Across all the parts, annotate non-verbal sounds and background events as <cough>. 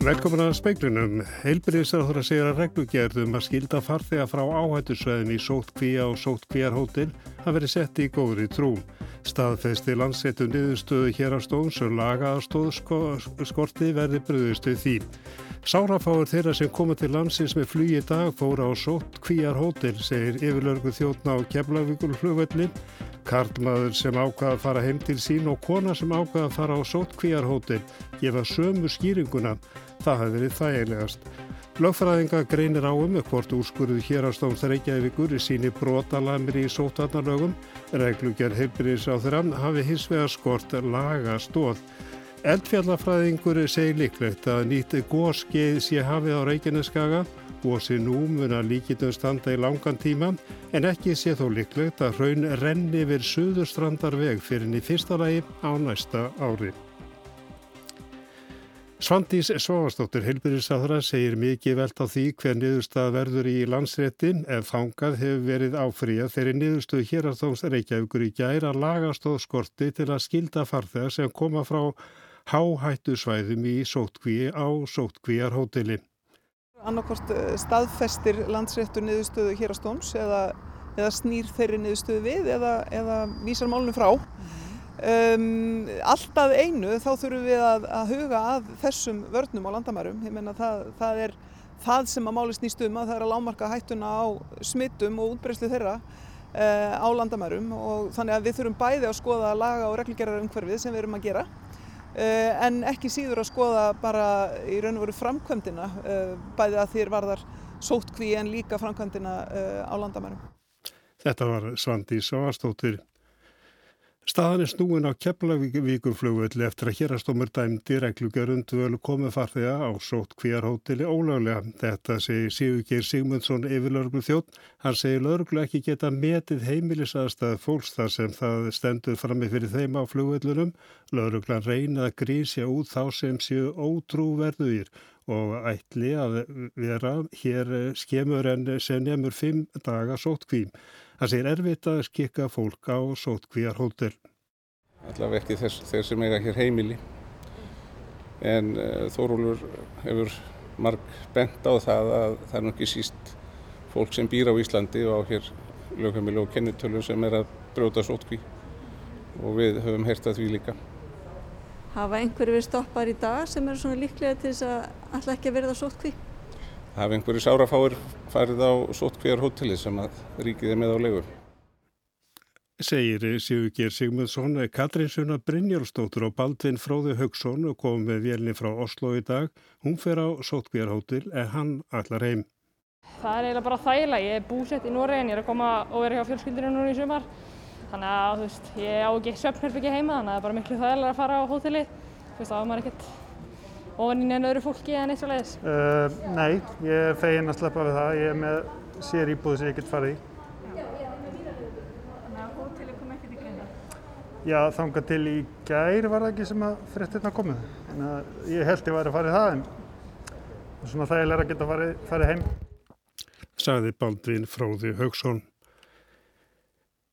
Velkomin að speiklinum. Heilbyrðisraður segir að reglugjörðum að skilda farþega frá áhættusveðin í sótt kvíja og sótt kvíjarhóttil hafa verið sett í góðri trú. Staðfesti landsettu niðurstöðu hér á stóðum sem lagaðarstóð skorti verði bröðustu því. Sárafáur þeirra sem koma til landsins með flugi dag fóra á sótt kvíjarhóttil, segir yfirlörgu þjóttna á Keflavíkul flugvellin Karlmaður sem ákvaða að fara heim til sín og kona sem ákvaða að fara á sótkvíjarhótel gefa sömu skýringuna. Það hafi verið þægilegast. Lögfræðinga greinir á um hvort úrskurðu hér á Stóms Reykjavíkur í síni brotalamir í sótarnarlögum. Reglugjör heilbyrðis á þeirra hafi hins vegar skort laga stóð. Eldfjallafræðingur segir líklegt að nýtti góðskeið sé hafið á Reykjaneskaga Gósi nú mun að líkitum standa í langan tíma en ekki sé þó líklegt að hraun renni við Suðurstrandarveg fyrir henni fyrsta lagi á næsta ári. Svandís Svavastóttir Hilbyrðisáðra segir mikið velt á því hver niðurstað verður í landsréttin ef þangað hefur verið áfríða þeirri niðurstuð hér að þóms Reykjavíkur í gæra lagastóð skorti til að skilda farþegar sem koma frá háhættu svæðum í sótkvíi á sótkvíjarhóteli. Annarkort eh, staðfestir landsréttur niðurstöðu hér á stóms eða, eða snýr þeirri niðurstöðu við eða, eða vísar málunum frá. Um, alltaf einu þá þurfum við að, að huga að þessum vörnum á landamærum. Ég menna það, það er það sem að máli snýst um að það er að lámarka hættuna á smittum og útbreyslu þeirra uh, á landamærum og þannig að við þurfum bæði að skoða laga og reglgerðar umhverfið sem við erum að gera en ekki síður að skoða bara í raun og veru framkvæmdina eh, bæði að þér varðar sótkví en líka framkvæmdina eh, á landamærum. Þetta var Svandi Sáastóttir Staðan er snúin á Keflavíkurflugvöldi eftir að hérastómur dæmdi reglugjörund völu komið farþega á sótt kvíarhóteli ólaglega. Þetta segir Sigurgeir Sigmundsson yfirlörglu þjótt. Hann segir lörglu ekki geta metið heimilisaðstæð fólks þar sem það stendur frammi fyrir þeim á flugvöldunum. Lörglan reyna að grísja út þá sem séu ótrúverðuðir og ætli að vera hér skemur en sem nefnur fimm daga sótt kvím. Það segir erfitt að skikka fólk á sótkvíjar hótel. Allaveg ekki þess, þeir sem eiga hér heimili. En uh, Þórólur hefur marg bent á það að það er nokkið síst fólk sem býr á Íslandi og á hér lögheimili og kennitölu sem er að brjóta sótkví og við höfum hert að því líka. Hafa einhverju verið stoppar í dag sem eru svona líklega til þess að alltaf ekki verið á sótkví? Hafa einhverju sárafáir farið á sótkvíjar hóteli sem að ríkið er með á legu. Segir Sigurgeir Sigmundsson, Katrín Sunna Brynjálsdóttur og Baldvin Fróði Haugsson kom með vélni frá Oslo í dag. Hún fer á sótkvíjarhótel en hann allar heim. Það er eiginlega bara þægilega. Ég er búsett í Noregi en ég er að koma og vera hjá fjölskyldinu núna í sumar. Þannig að þú veist, ég á ekki söpnherbyggi heima þannig að það er bara miklu þægilega að fara á hóteli. Þú veist, þá er maður ekkert ofan í neina öðru fólki en eitt svo leiðis? Uh, nei, ég er fegin að sleppa við það. Ég er með sér íbúð sem ég get farið í. Þannig að hóteli kom ekkert í greina? Já, þanga til í gær var það ekki sem að fréttirna komið. Þannig að ég held ég væri að farið það en svona þægilega að geta farið, farið heim. Saði Baldvin Fróði Haugsson.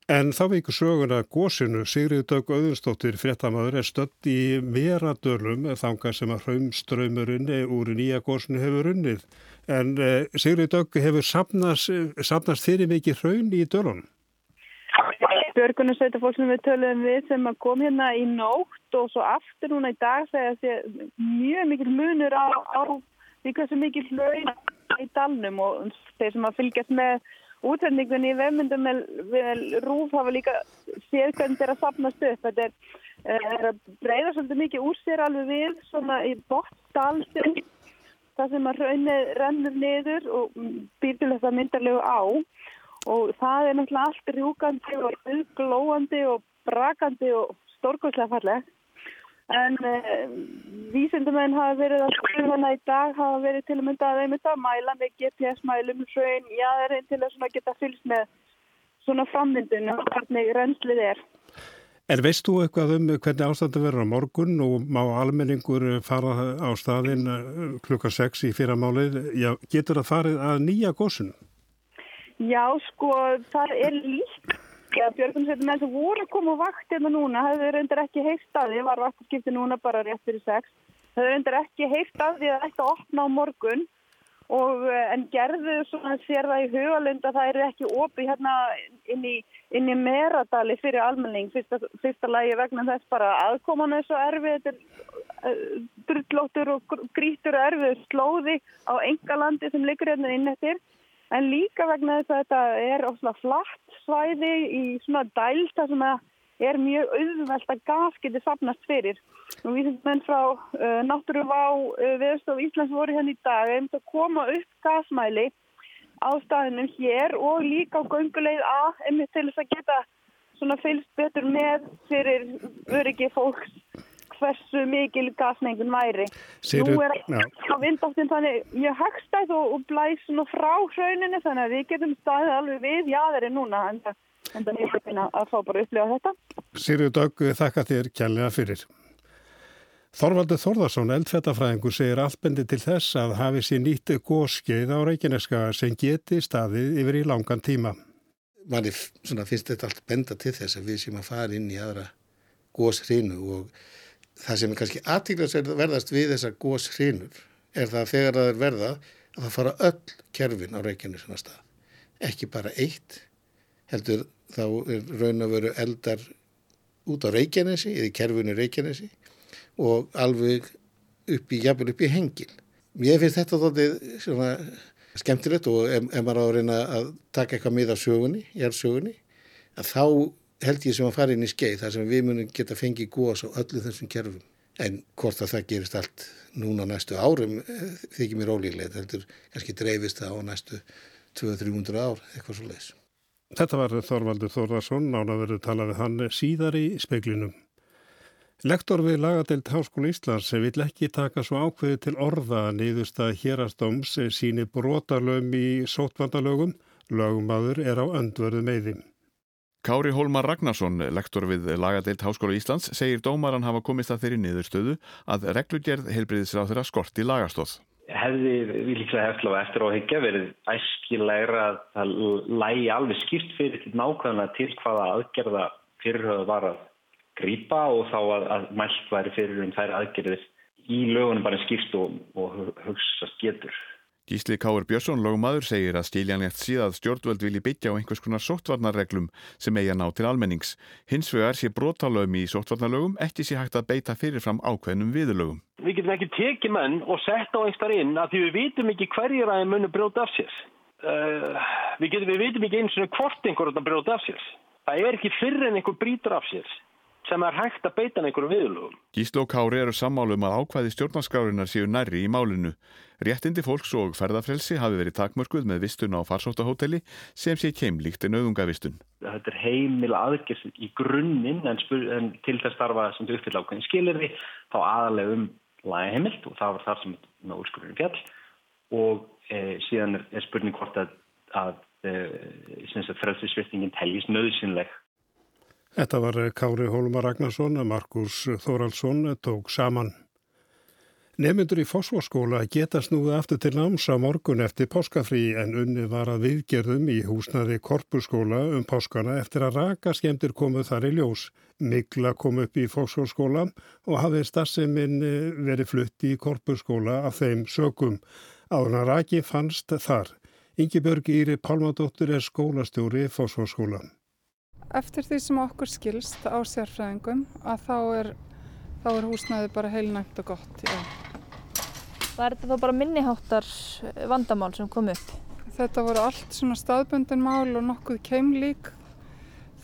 En þá veikur söguna gósinu Sigrið Dögg Öðunstóttir fréttamaður er stödd í meradölum þanga sem að hraumströymurinn úr nýja gósinu hefur unnið. En eh, Sigrið Dögg hefur samnast, samnast fyrir mikið hraun í dölunum. Björgunarsveita fólk sem við töluðum við sem kom hérna í nótt og svo aftur núna í dag segja að mjög mikil munur á, á því hversu mikil hraun í dalnum og þeir sem að fylgjast með útsendingunni í vefmyndum með rúf hafa líka séð hvernig þeir að sapnast upp. Þetta er, eh, er að breyða svolítið mikið úr sér alveg við svona í botdalsum það sem að raunnið rennur niður og býr til þetta myndarlegu á og það er náttúrulega allt rjúkandi og glóandi og brakandi og stórkoslega fallegt. En uh, vísindamenn hafa verið að skrifa hana í dag, hafa verið til að mynda að einmitt að mæla með GPS-mælum, hraun, já það er einn til að geta fylgst með svona frammyndun og hvernig reynslið er. En veist þú eitthvað um hvernig ástandi verður á morgun og má almenningur fara á staðin eh, klukka 6 í fyrramálið? Já, getur það farið að nýja góðsunu? Já, sko, það er líkt Já, Björgunsveitum eins og voru að koma á vakt hérna núna, hefur reyndar ekki heilt staði, var vaktaskipti núna bara rétt fyrir sex. þau reyndar ekki heilt af því að þetta opna á morgun og eh, en gerðu svona sér það í hugalund að það er ekki opið hérna inn í, inn í meradali fyrir almenning fyrsta, fyrsta lagi vegna þess bara aðkoman er svo erfið þetta er uh, drullóttur og grítur erfið slóði á enga landi sem liggur hérna inn eftir en líka vegna þess að þetta er ofslega flatt svæði í svona dælta sem að er mjög auðvelt að gas geti sapnast fyrir. Nú vísum menn frá uh, náttúruvá uh, viðstof Íslands voru hérna í dag um að koma upp gasmæli á staðinum hér og líka á gönguleið A einmitt til þess að geta svona fylgst betur með fyrir öryggi fólks hversu mikil gasmengun væri. Siru, Nú er á vindáttin þannig mjög högstæð og, og blæs svona frá hrauninu þannig að við getum staðið alveg við jáðari núna en það er ekki að fá bara upplifa þetta. Sirju Dögg, þakka þér kjærlega fyrir. Þorvaldur Þorðarsson, eldfættafræðingur, segir allbendi til þess að hafi sér nýtt góðskeið á Reykjaneska sem geti staðið yfir í langan tíma. Manni finnst þetta allt benda til þess að við séum að fara inn í aðra góðshrinu og það sem er kannski aðtíklas verðast við þessar góðshrinur er það að þegar það er verða að það fara öll kerfin á Reykjanesuna stað. Ekki bara eitt, heldur þá er raun að veru eldar út á Reykjanesi eða kerfinu Reykjanesi og alveg upp í, jafnvel upp í hengil. Mér finnst þetta þóttið svona skemmtilegt og ef, maður á að reyna að taka eitthvað með á sögunni, jærsögunni, að þá held ég sem að fara inn í skeið þar sem við munum geta fengið góðs á öllu þessum kerfum. En hvort að það gerist allt núna næstu árum eh, þykir mér ólíklegt, heldur kannski dreifist það á næstu 200-300 ár, eitthvað svo leiðis. Þetta var Þorvaldur Þórðarsson, nánaverður talaði hann síðar í speklinum. Lektor við lagadelt Háskóla Íslands vil ekki taka svo ákveði til orða nýðust að hérastóms síni brotalögum í sótvandalögum, lögumadur er á öndverðu meðin. Kári Hólmar Ragnarsson, lektor við lagadeilt Háskóla Íslands, segir dómaran hafa komist að þeirri niðurstöðu að reglugerð heilbriðisráð þeirra skorti lagastóð hefði við líklega eftir á eftir áhyggja verið æskilegra að það lægi alveg skipt fyrir til nákvæmlega til hvaða aðgerða fyrirhauða var að grýpa og þá að, að mælt væri fyrir um þær aðgerðir í lögunum bara skipst og, og hugsa getur. Gísli Káur Björnsson lögumadur segir að stíljanlegt síðað stjórnvöld vilji byggja á einhvers konar sóttvarnarreglum sem eigi að ná til almennings. Hins vegar sé brotalögum í sóttvarnarlögum ekki sé hægt að beita fyrirfram ákveðnum viðlögum. Við getum ekki tekið menn og sett á einstar inn að því við vitum ekki hverjir að þeim munu brjóta af sér. Uh, við, getum, við vitum ekki eins og hvort einhverjum brjóta af sér. Það er ekki fyrir en einhver brítur af sér sem er hægt að beita einhverjum viðlögum. Gísli og Kári eru sammálum að ákvæði stjórnarskrárinar séu nærri í málinu. Réttindi fólks og ferðarfrelsi hafi verið takmörkuð með vistun á farsóttahóteli sem sé keimlíkt en auðungavistun. Þetta er heimil aðgjörð í grunninn en, en til þess starfa sem þau uppfylla ákveðin skilirði þá aðalega um lagaheimilt og það var þar sem með úrskurðurinn fjall og e, síðan er, er spurning hvort að, að e, frelsisvistingin teljist nöðsynleg. Þetta var Kári Hólmar Ragnarsson, Markus Þóraldsson tók saman. Nefnundur í fósforskóla geta snúið aftur til náms á morgun eftir páskafrí en unni var að viðgerðum í húsnaði korpusskóla um páskana eftir að raka skemmtir komuð þar í ljós. Mikla kom upp í fósforskóla og hafið starfseminn eh, verið flutt í korpusskóla af þeim sökum. Áðurna raki fannst þar. Ingi Björg Íri Pálmadóttur er skólastjóri fósforskóla. Eftir því sem okkur skilst á sérfræðingum að þá er, þá er húsnaði bara heilnægt og gott, já. Var þetta þá bara minniháttar vandamál sem kom upp? Þetta voru allt svona staðbundin mál og nokkuð keimlík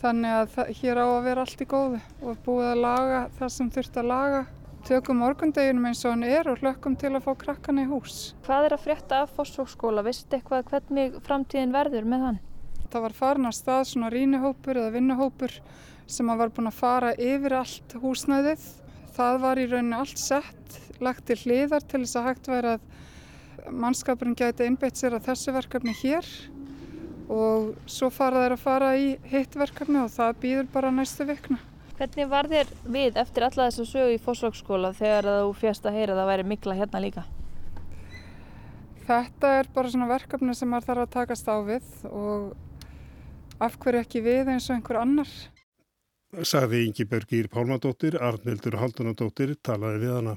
þannig að það, hér á að vera allt í góði og búið að laga það sem þurft að laga. Tökum morgundeginum eins og hann er og hlökkum til að fá krakkan í hús. Hvað er að frétta af Fossvóksskóla? Vistu eitthvað hvernig framtíðin verður með hann? Það var farin að stað svona rínihópur eða vinnuhópur sem var búin að fara yfir allt húsnæðið. Það var í rauninu allt sett lagt til hliðar til þess að hægt væri að mannskapurinn gæti innbeitt sér að þessu verkefni hér og svo fara þeir að fara í hitt verkefni og það býður bara næstu vikna. Hvernig var þér við eftir alla þess að sögu í fósflokksskóla þegar þú fjast að heyra að það væri mikla hérna líka? Þetta er bara svona verkefni sem maður þarf að takast á við og af hverju ekki við eins og einhver annar. Saði Ingi Bergir Pálmadóttir, Arnildur Haldunadóttir talaði við hana.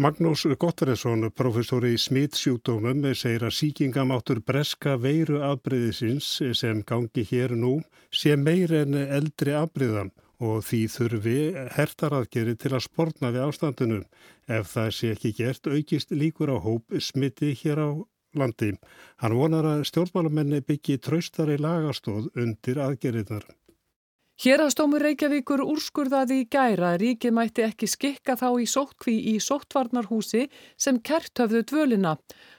Magnús Gottfredsson, professori í smittsjúkdómum, segir að síkingamáttur breska veiru afbreyðisins sem gangi hér nú sé meir en eldri afbreyðan og því þurfi hertaraðgeri til að sportna við ástandunum. Ef það sé ekki gert aukist líkur á hóp smitti hér á landi. Hann vonar að stjórnmálamenni byggi traustari lagastóð undir aðgeriðnar. Hérastómur Reykjavíkur úrskurðaði í gæra að ríkið mætti ekki skikka þá í sóttkví í sóttvarnarhúsi sem kert höfðu dvölina.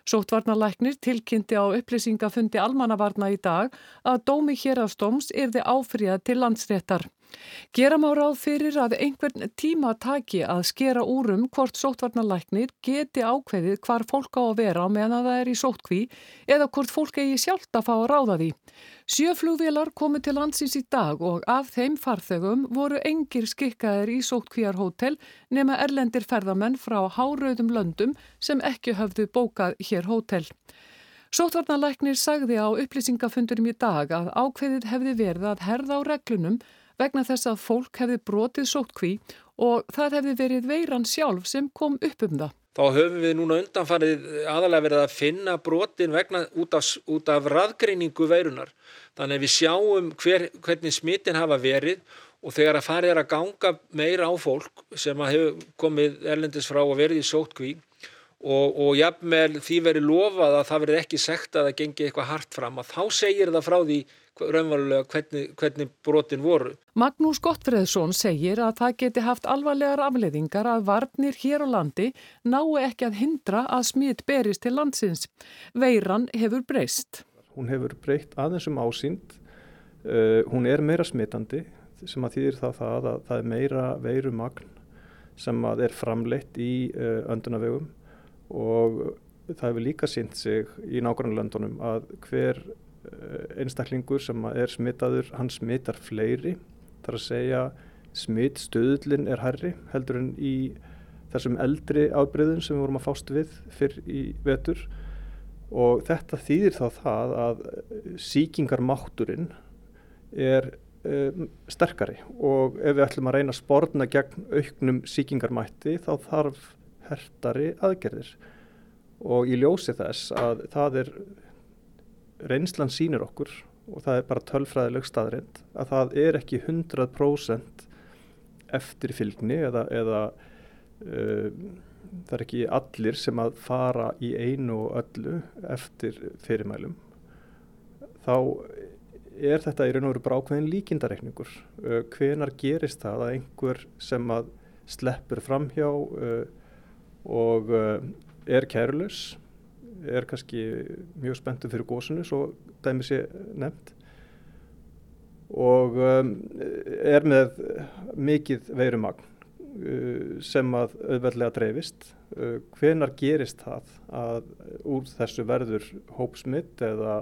Sóttvarnarlæknir tilkynnti á upplýsingafundi almannavarna í dag að dómi hérastóms yrði áfriðað til landsréttar. Gera má ráð fyrir að einhvern tíma taki að skera úrum hvort sóttvarnalæknir geti ákveðið hvar fólk á að vera meðan það er í sóttkví eða hvort fólk eigi sjálft að fá að ráða því. Sjöflugvélar komu til landsins í dag og af þeim farþögum voru engir skikkaðir í sóttkvíjarhótel nema erlendir ferðamenn frá hárauðum löndum sem ekki höfðu bókað hér hótel. Sóttvarnalæknir sagði á upplýsingafundurum í dag að ákveðið hefði verið að herða á reglunum vegna þess að fólk hefði brotið sóttkví og það hefði verið veiran sjálf sem kom upp um það. Þá höfum við núna undanfarið aðalega verið að finna brotin vegna út af, út af raðgreiningu veirunar. Þannig að við sjáum hver, hvernig smittin hafa verið og þegar að farið er að ganga meira á fólk sem hefur komið erlendis frá og verið í sóttkví og, og jafnvel því verið lofað að það verið ekki sekt að það gengi eitthvað hart fram að þá segir það frá því raunvarulega hvernig, hvernig brotin voru. Magnús Gottfreðsson segir að það geti haft alvarlegar afleðingar að varnir hér á landi nái ekki að hindra að smitt berist til landsins. Veiran hefur breyst. Hún hefur breytt aðeins um ásýnd, uh, hún er meira smittandi sem að þýðir það það að það er meira veirumagn sem að er framleitt í uh, öndunavegum og það hefur líka sínt sig í nákvæmlega löndunum að hver Eh, einstaklingur sem er smitaður, hann smittar fleiri. Þar að segja smittstöðlinn er herri heldur en í þessum eldri ábreyðum sem við vorum að fást við fyrr í vetur. Og þetta þýðir þá það að síkingarmátturinn er um, sterkari. Og ef við ætlum að reyna að spórna gegn auknum síkingarmætti þá þarf hertari aðgerðir. Og í ljósi þess að það er reynslan sínir okkur og það er bara tölfræðileg staðrind að það er ekki 100% eftir fylgni eða, eða uh, það er ekki allir sem að fara í einu og öllu eftir fyrirmælum. Þá er þetta í raun og veru bara ákveðin líkindareikningur. Uh, hvenar gerist það að einhver sem að sleppur framhjá uh, og er kærulus er kannski mjög spenntu fyrir góðsunu svo dæmi sé nefnt. Og um, er með mikið veirumagn uh, sem að auðveldlega dreifist. Uh, hvenar gerist það að úr þessu verður hópsmitt eða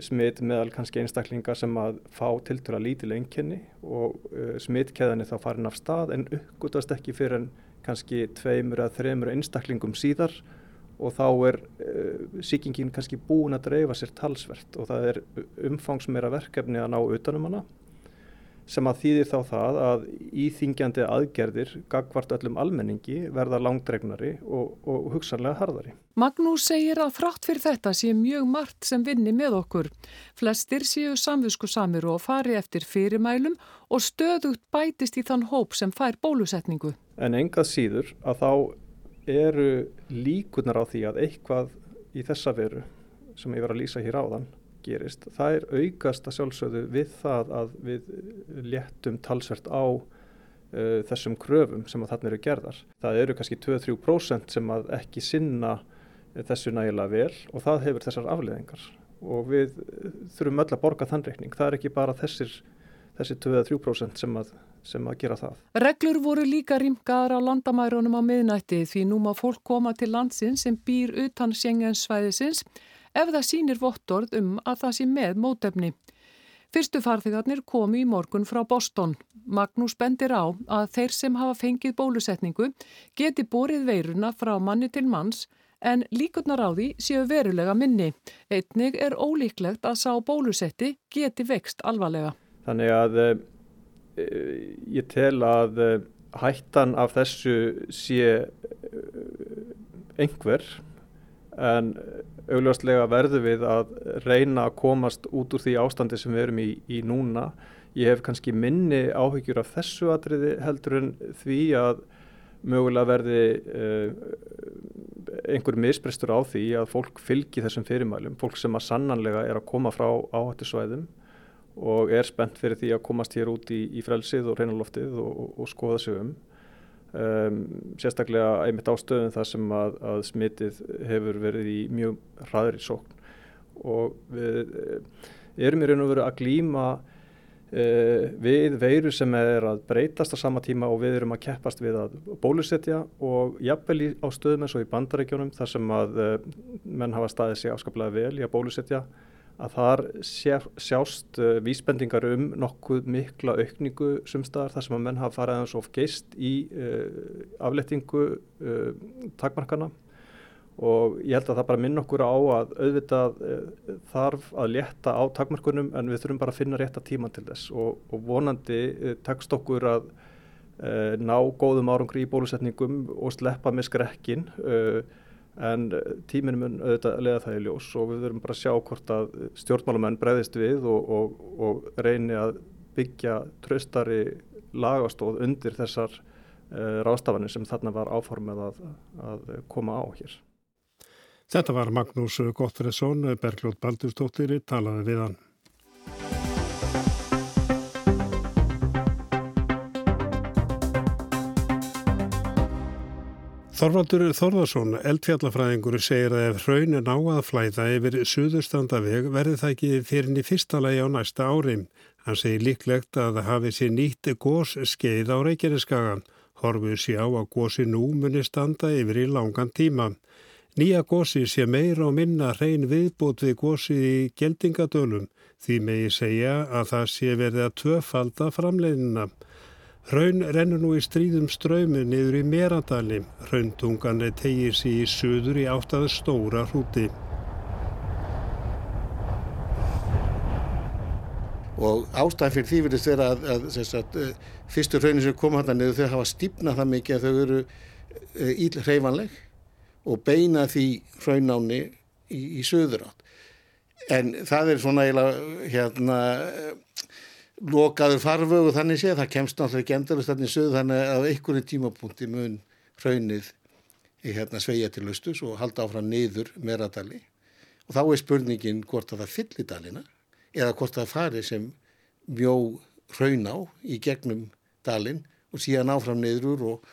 smitt meðal kannski einstaklinga sem að fá tiltur að lítileg enginni og uh, smittkeðinni þá farin af stað en uppgötast ekki fyrir en kannski tveimur eða þreimur einstaklingum síðar og þá er uh, síkingin kannski búin að dreifa sér talsvert og það er umfangsmeira verkefni að ná utanum hana sem að þýðir þá það að íþingjandi aðgerðir gagvart öllum almenningi verða langdregnari og, og hugsanlega harðari. Magnús segir að frátt fyrir þetta sé mjög margt sem vinni með okkur. Flestir séu samvisku samir og fari eftir fyrirmælum og stöðugt bætist í þann hóp sem fær bólusetningu. En engað síður að þá eru líkunar á því að eitthvað í þessa veru sem ég var að lýsa hér áðan gerist. Það er aukast að sjálfsögðu við það að við léttum talsvert á uh, þessum kröfum sem að þarna eru gerðar. Það eru kannski 2-3% sem að ekki sinna þessu nægilega vel og það hefur þessar afleðingar og við þurfum öll að borga þann reikning. Það er ekki bara þessir, þessi 2-3% sem að sem að gera það. Reglur voru líka rýmkaðar á landamærunum á miðnætti því nú má fólk koma til landsins sem býr utan sjengjensvæðisins ef það sýnir vottorð um að það sé með mótefni. Fyrstu farþegarnir komi í morgun frá Boston. Magnús bendir á að þeir sem hafa fengið bólusetningu geti borið veiruna frá manni til manns en líkurnar á því séu verulega minni. Einnig er ólíklegt að sá bólusetti geti vext alvarlega. Þannig að eh, ég tel að eh, hættan af þessu sé eh, einhver en augljóslega verður við að reyna að komast út úr því ástandi sem við erum í, í núna. Ég hef kannski minni áhyggjur af þessu atriði heldur en því að mögulega verði uh, einhver misbrestur á því að fólk fylgi þessum fyrirmælum, fólk sem að sannanlega er að koma frá áhættisvæðum og er spennt fyrir því að komast hér út í, í frelsið og reynaloftið og, og, og skoða sig um. um. Sérstaklega einmitt ástöðum það sem að, að smitið hefur verið í mjög hraðri sókn og við erum í raun og veru að glýma uh, við veiru sem er að breytast á sama tíma og við erum að keppast við að bólusetja og jafnvel á stöðum eins og í bandarækjónum þar sem að uh, menn hafa staðið sig afskaplega vel í að bólusetja að þar sjá, sjást uh, vísbendingar um nokkuð mikla aukningu sumstaðar þar sem að menn hafa farið aðeins of geist í uh, aflettingu uh, takmarkana. Og ég held að það bara minn okkur á að auðvitað þarf að létta á takmarkunum en við þurfum bara að finna rétta tíma til þess. Og, og vonandi tekst okkur að ná góðum árangri í bólusetningum og sleppa með skrekkin en tíminn mun auðvitað lega það í ljós og við verum bara að sjá hvort að stjórnmálamenn breyðist við og, og, og reyni að byggja tröstari lagastóð undir þessar uh, rástafanir sem þarna var áformið að, að koma á hér. Þetta var Magnús Gottfriðsson, Bergljótt Baldurstóttir, talaði við hann. Þorvaldur Þorðarsson, eldfjallafræðingur, segir að ef hraun er ná að flæða yfir suðurstandaveg verði það ekki fyrir í fyrsta lagi á næsta ári. Hann segir líklegt að hafi sér nýtt gós skeið á Reykjaneskagan. Horfur sé á að gósi nú muni standa yfir í langan tíma. Nýja gósi sé meira og minna hrein viðbót við gósi í geldingadölum því megi segja að það sé verið að tvöfalda framleiðina. Hraun rennur nú í stríðum ströymi niður í Meradali. Hrauntungan tegir sér í söður í áttaðu stóra hrúti. Og ástæðan fyrir því verðist vera að, að, að, að fyrstu hraunin sem koma hann niður þau hafa stípnað það mikið að þau eru íll hreyfanleg og beina því hraunáni í, í söður átt. En það er svona eiginlega hérna lokaður farvögu þannig séð, það kemst náttúrulega ekki endalist þannig sögð þannig að á einhverju tímapunkti mun hraunið í hérna sveia til austus og halda áfram niður meradali og þá er spurningin hvort að það fyllir dalina eða hvort það fari sem mjó hraun á í gegnum dalin og síðan áfram niður og,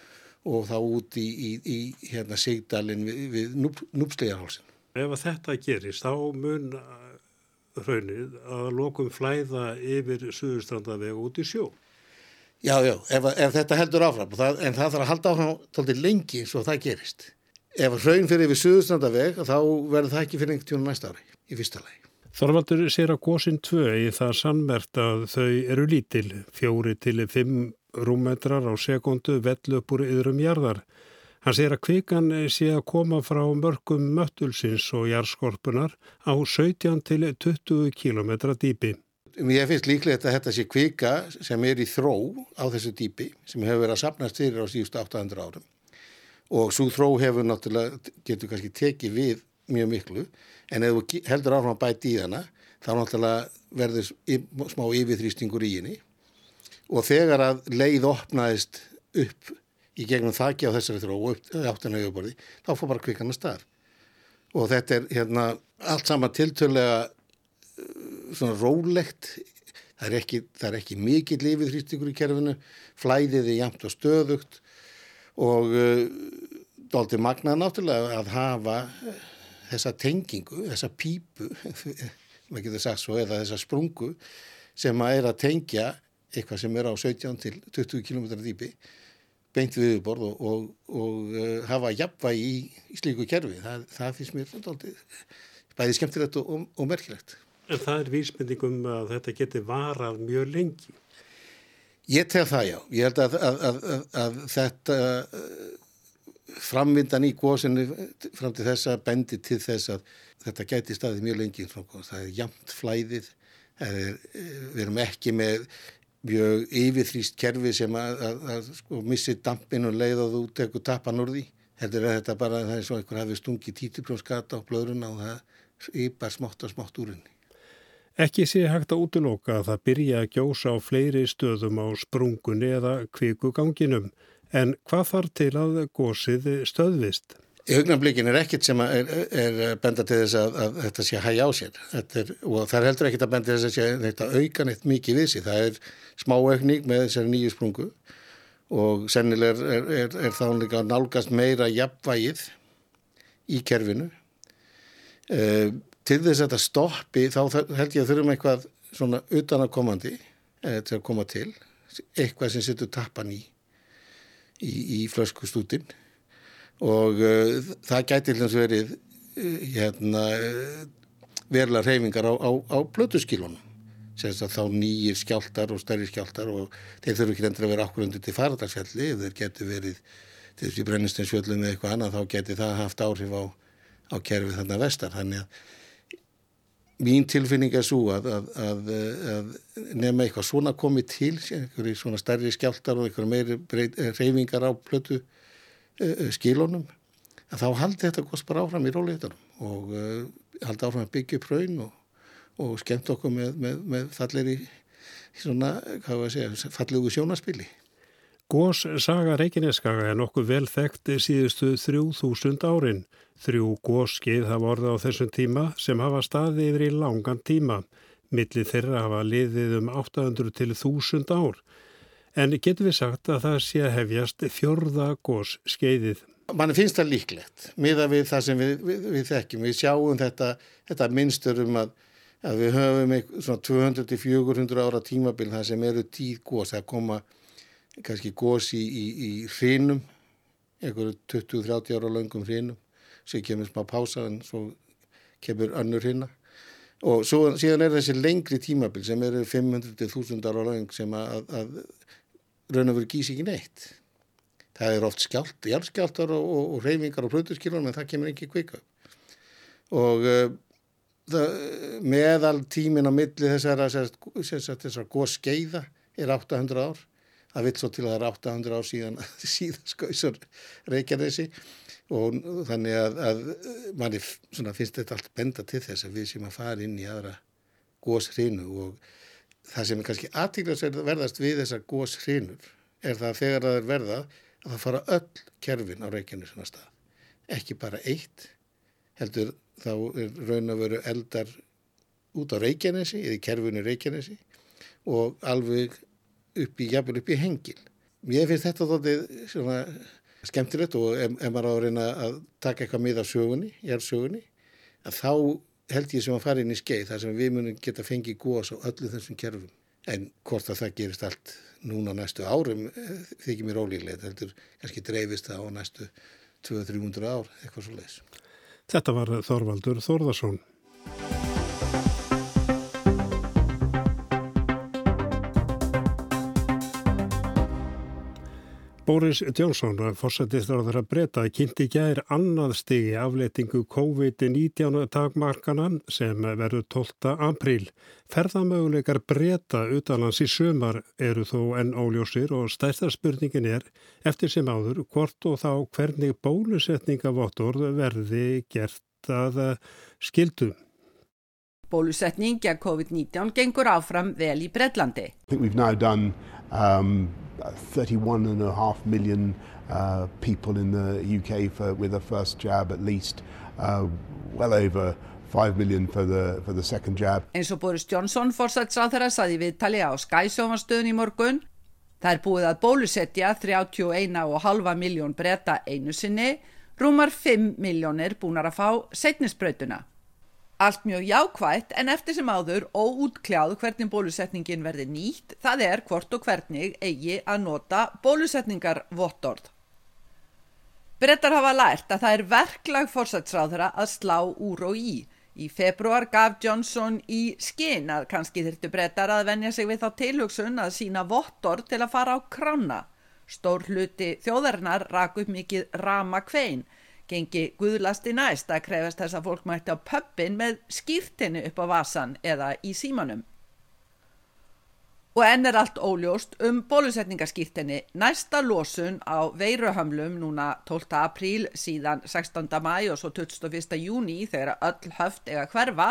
og þá út í, í, í hérna sigdalin við, við núp, núpslegarhálsin. Ef þetta gerist þá mun hraunið að lokum flæða yfir suðurstrandaveg út í sjó. Já, já, ef, ef þetta heldur áfram, það, en það þarf að halda áfram tóltið lengi svo það gerist. Ef hraun fyrir yfir suðurstrandaveg þá verður það ekki fyrir einhvern tjónu næsta ári í fyrsta lagi. Þorvaldur sér að góðsinn tvö í það sannmert að þau eru lítil, fjóri til fimm rúmetrar á sekundu vell upp úr yðrum jarðar. Hann segir að kvikan sé að koma frá mörgum möttulsins og jarðskorpunar á 17 til 20 km dýpi. Mér finnst líklegt að þetta sé kvika sem er í þró á þessu dýpi sem hefur verið að sapnast fyrir á síðustu 800 árum og svo þró hefur náttúrulega, getur kannski tekið við mjög miklu en ef þú heldur að bæti í hana þá náttúrulega verður smá yfirþrýstingur í henni og þegar að leið opnaðist upp í gegnum þakki á þessari þró og áttan auðvörði, þá fór bara kvikan að stað. Og þetta er hérna allt saman tiltölega svona rólegt, það er ekki, ekki mikið lifið þrýstingur í kerfinu, flæðið er jæmt og stöðugt og uh, dálti magnað náttúrulega að hafa þessa tengingu, þessa pípu, <laughs> maður getur sagt svo, eða þessa sprungu sem að er að tengja eitthvað sem er á 17 til 20 km dýpi beint viðborð og, og, og uh, hafa jafnvægi í, í slíku kerfi. Það, það finnst mér aldrei, bæði skemmtilegt og, og merkilegt. En það er vísmyndingum að þetta geti varað mjög lengi? Ég tel það já. Ég held að, að, að þetta uh, framvindan í góðsynni fram til þessa bendi til þess að þetta gæti staðið mjög lengi. Það er jamt flæðið, er, við erum ekki með mjög yfirþrýst kerfi sem að, að, að sko, missi dampin og leið og þú tekur tapan úr því. heldur er þetta bara það er svo einhver hafi stungið títiprjónskata á blöðruna og það ypar smátt og smátt úr henni. Ekki sé hægt að útloka að það byrja að gjósa á fleiri stöðum á sprungunni eða kvíkuganginum en hvað þarf til að gósið stöðvist? Í hugnarbleikin er ekkit sem er, er benda til þess að, að þetta sé hægja á sér er, og það er heldur ekkit að benda til þess að þetta auka neitt mikið við sig. Það er smá aukning með þessari nýju sprungu og sennileg er, er þá líka nálgast meira jafnvægið í kerfinu. E, til þess að þetta stoppi þá held ég að þurfum eitthvað svona utanakomandi e, til að koma til, eitthvað sem setur tappan í, í, í flöskustútin og uh, það gæti hljóms verið uh, hérna, uh, verulega reyfingar á, á, á blötuskílunum sem þá nýjir skjáltar og stærri skjáltar og þeir þurfu ekki endur að vera okkur undir til faradagsfjalli ef þeir getur verið til þessi brennistinsfjöllum eða eitthvað annað þá geti það haft áhrif á, á kerfið þarna vestar. Þannig að mín tilfinning er svo að, að, að, að nefna eitthvað svona komið til einhverju svona stærri skjáltar og einhverju meiri reyfingar á blötu uh, skilunum að þá haldi þetta góðs bara áfram í róleitunum og uh, haldi áfram að byggja upp raun og, og skemmt okkur með, með, með fallir í svona, hvað var að segja, fallegu sjónaspili. Gós saga Reykjaneskaga er nokkuð vel þekkt síðustu þrjú þúsund árin. Þrjú gósskeið hafa orðið á þessum tíma sem hafa staði yfir í langan tíma. Millir þeirra hafa liðið um 800 til 1000 ár. En getur við sagt að það sé að hefjast fjörða gós skeiðið? Man finnst það líklegt, miða við það sem við, við, við þekkjum. Við sjáum þetta, þetta minnstur um að, að við höfum svona 200-400 ára tímabil þar sem eru tíð gós. Það koma kannski gós í, í, í hrinum, einhverju 20-30 ára langum hrinum, svo kemur smá pása en svo kemur önnur hrinna. Og svo, síðan er þessi lengri tímabil sem eru 500-1000 ára lang sem að, að raun og veru gís ekki neitt. Það er oft skjált, jálskjáltar og, og, og reyfingar og plötuskilunum en það kemur ekki kvika. Og uh, það, meðal tímin á milli þessara, þessara, þessara góð skeiða er 800 ár. Það vill svo til að það er 800 ár síðan <laughs> síðan skausur Reykjanesi og þannig að, að manni finnst þetta allt benda til þess að við sem að fara inn í aðra góðshrinu og það sem er kannski aðtíklas verðast við þessar gós hrinur er það þegar það er verða að það fara öll kerfin á Reykjanes svona stað. Ekki bara eitt, heldur þá er raun að veru eldar út á Reykjanesi eða kerfinu Reykjanesi og alveg upp í, jafnvel upp í hengil. Mér finnst þetta þóttið svona skemmtilegt og ef, maður á að reyna að taka eitthvað með á sögunni, jærsögunni, að þá held ég sem að fara inn í skeið þar sem við munum geta fengið góðs á öllu þessum kerfum. En hvort að það gerist allt núna næstu árum eh, þykir mér ólíklegt. Heldur kannski dreifist það á næstu 200-300 ár, eitthvað svo leiðis. Þetta var Þorvaldur Þorðarsson. Boris Johnson, fórsættistarður að breyta, kynnti gær annað stigi afleitingu COVID-19 takmarkana sem verður 12. apríl. Ferðamöguleikar breyta utanlands í sömar eru þó enn óljósir og stærsta spurningin er eftir sem áður hvort og þá hvernig bólusetningavottor verði gert að skildu. Bólusetning gegn COVID-19 gengur áfram vel í Breitlandi. Um, 31 and a half million uh, people in the UK for, with a first jab at least, uh, well over 5 million for the, for the second jab. Eins og Boris Johnson fórsætsáþara saði viðtali á Skysjómanstöðun í morgun. Það er búið að bólusetja 31,5 miljón breyta einu sinni, rúmar 5 miljónir búnar að fá setnisbrautuna. Allt mjög jákvægt en eftir sem áður óútkljáð hvernig bólusetningin verði nýtt, það er hvort og hvernig eigi að nota bólusetningarvottorð. Brettar hafa lært að það er verklag fórsætsráðara að slá úr og í. Í februar gaf Johnson í skinn að kannski þurftu brettar að venja sig við þá tilhugsun að sína vottorð til að fara á krána. Stór hluti þjóðarinnar rak upp mikið rama kvein gengi guðlasti næst að krefast þess að fólk mætti á pöppin með skýrtinu upp á vasan eða í símanum. Og enn er allt óljóst um bólusetningaskýrtinni. Næsta lósun á veiruhamlum núna 12. apríl síðan 16. mæ og svo 21. júni þegar öll höft ega hverfa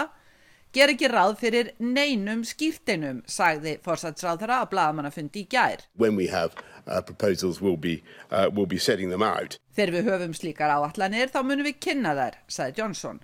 ger ekki ráð fyrir neinum skýrtinum, sagði fórsatsráðara að bladamannafundi í gær. Have uh, we'll be, uh, we'll. Þegar við höfum slíkar áallanir þá munum við kynna þær, sagði Johnson.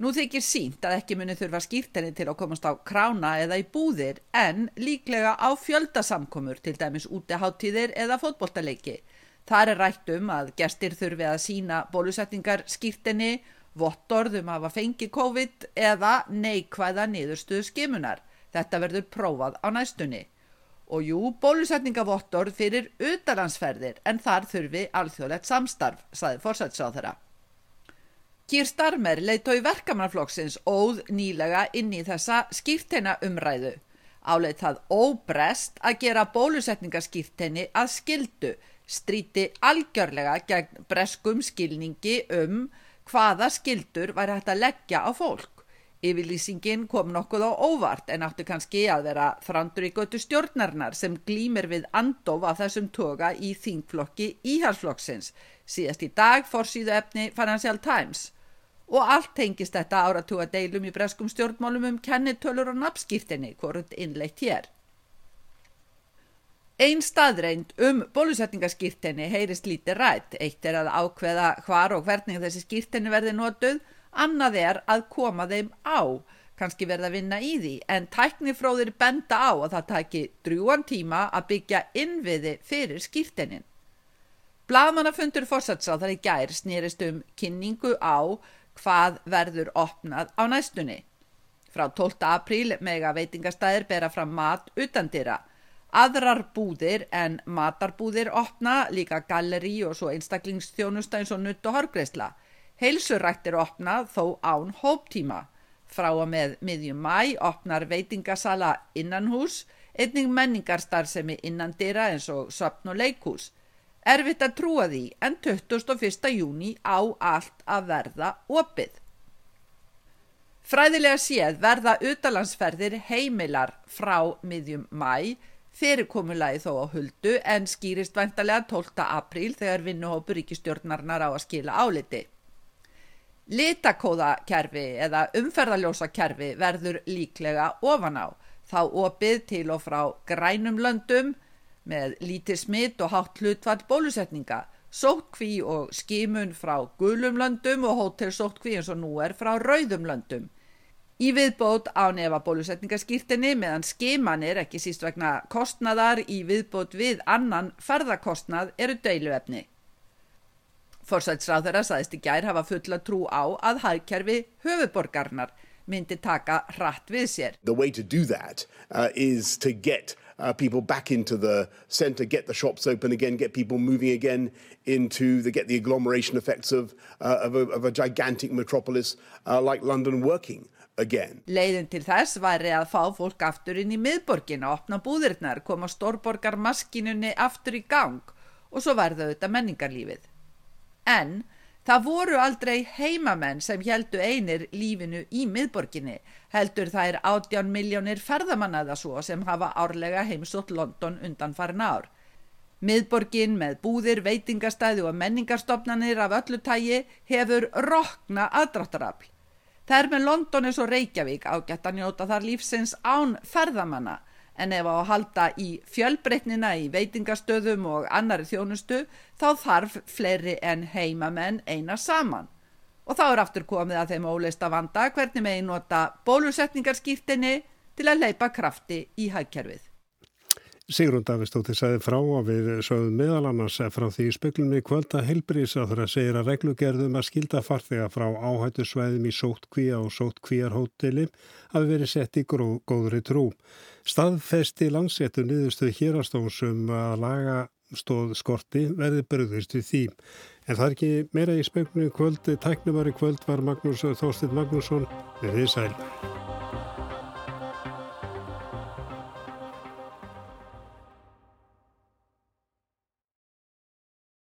Nú þykir sínt að ekki muni þurfa skýrtinni til að komast á krána eða í búðir en líklega á fjöldasamkomur til dæmis útiháttíðir eða fótboltaleiki. Það er rætt um að gestir þurfi að sína bólusetningar skýrtinni, vottorðum hafa fengi COVID eða neikvæða niðurstuðu skimunar. Þetta verður prófað á næstunni. Og jú, bólusetningavottorð fyrir utalansferðir en þar þurfi alþjóðlegt samstarf, saði fórsætsáð þeirra. Kýr Starmer leiðtói verkamannaflokksins óð nýlega inn í þessa skýrteina umræðu. Áleit það óbrest að gera bólusetningaskýrteini að skildu, stríti algjörlega gegn breskum skilningi um hvaða skildur væri hægt að leggja á fólk. Yfirlýsingin kom nokkuð á óvart en áttu kannski að vera þrandur í götu stjórnarnar sem glýmir við andof af þessum toga í þingflokki íhalsflokksins. Síðast í dag fórsýðu efni Financial Times og allt tengist þetta áratúa deilum í breskum stjórnmálum um kennitölur og nafnskýrtinni hvorund innleitt hér. Einn staðreind um bólusetningaskýrtinni heyrist lítið rætt, eitt er að ákveða hvar og hvernig þessi skýrtinni verði notuð, annað er að koma þeim á, kannski verða að vinna í því, en tæknifróðir benda á að það taki drjúan tíma að byggja innviði fyrir skýrtinin. Blaðmannafundur fórsatsáð þar í gær snýrist um kynningu á hvað verður opnað á næstunni. Frá 12. apríl mega veitingastæðir bera fram mat utandira. Aðrar búðir en matarbúðir opna líka galleri og svo einstaklingsþjónusta eins og nutt og horgreisla. Heilsurættir opna þó án hóptíma. Frá að með miðjum mæ opnar veitingasala innanhús, einning menningarstarfsemi innandira eins og söpn og leikhús. Erfitt að trúa því en 21. júni á allt að verða opið. Fræðilega séð verða utalandsferðir heimilar frá miðjum mæ, fyrirkomulagi þó á huldu en skýrist vantarlega 12. apríl þegar vinnuhópur ríkistjórnarnar á að skila áliti. Litakóðakerfi eða umferðaljósakerfi verður líklega ofan á, þá opið til og frá grænum löndum, með lítið smitt og hátt hlutfall bólusetninga, sótkví og skimun frá gulum löndum og hótelsótkví eins og nú er frá rauðum löndum. Í viðbót á nefa bólusetningaskýrtinni meðan skimanir ekki síst vegna kostnaðar í viðbót við annan ferðarkostnað eru deiluefni. Forsætsráðara saðist í gær hafa fulla trú á að hagkerfi höfuborgarnar myndi taka hratt við sér. Uh, is to get uh, people back into the centre, get the shops open again, get people moving again into the get the agglomeration effects of, uh, of, a, of a gigantic metropolis uh, like London working. Again. Leiðin til þess væri að fá fólk aftur inn í miðborgin að opna búðirnar, koma stórborgar maskinunni aftur í gang og svo verða þetta menningarlífið. En það voru aldrei heimamenn sem heldu einir lífinu í miðborginni, heldur það er 18 miljónir ferðamannaða svo sem hafa árlega heimsótt London undan farin ár. Miðborgin með búðir, veitingastæði og menningarstofnanir af öllu tægi hefur rokna aðdráttarafl. Það er með London eins og Reykjavík ágætt að njóta þar lífsins án ferðamanna en ef á að halda í fjölbreytnina í veitingastöðum og annari þjónustu þá þarf fleiri en heimamenn eina saman. Og þá er aftur komið að þeim óleista vanda hvernig megin nota bólusetningarskýrtinni til að leipa krafti í hægkerfið. Sigrun Davistóttir sagði frá að við sögum meðal annars frá því í speklunni kvölda helbrís að það segir að reglugerðum að skilda farþega frá áhættu svæðum í sóttkvíja og sóttkvíjarhóteli hafi verið sett í góðri trú. Staðfesti landséttu niðurstuð hérastónsum að laga stóð skorti verði bröðist við því. En það er ekki meira í speklunni kvöldi, tæknumari kvöld var Magnús Þórstin Magnússon við því sæl.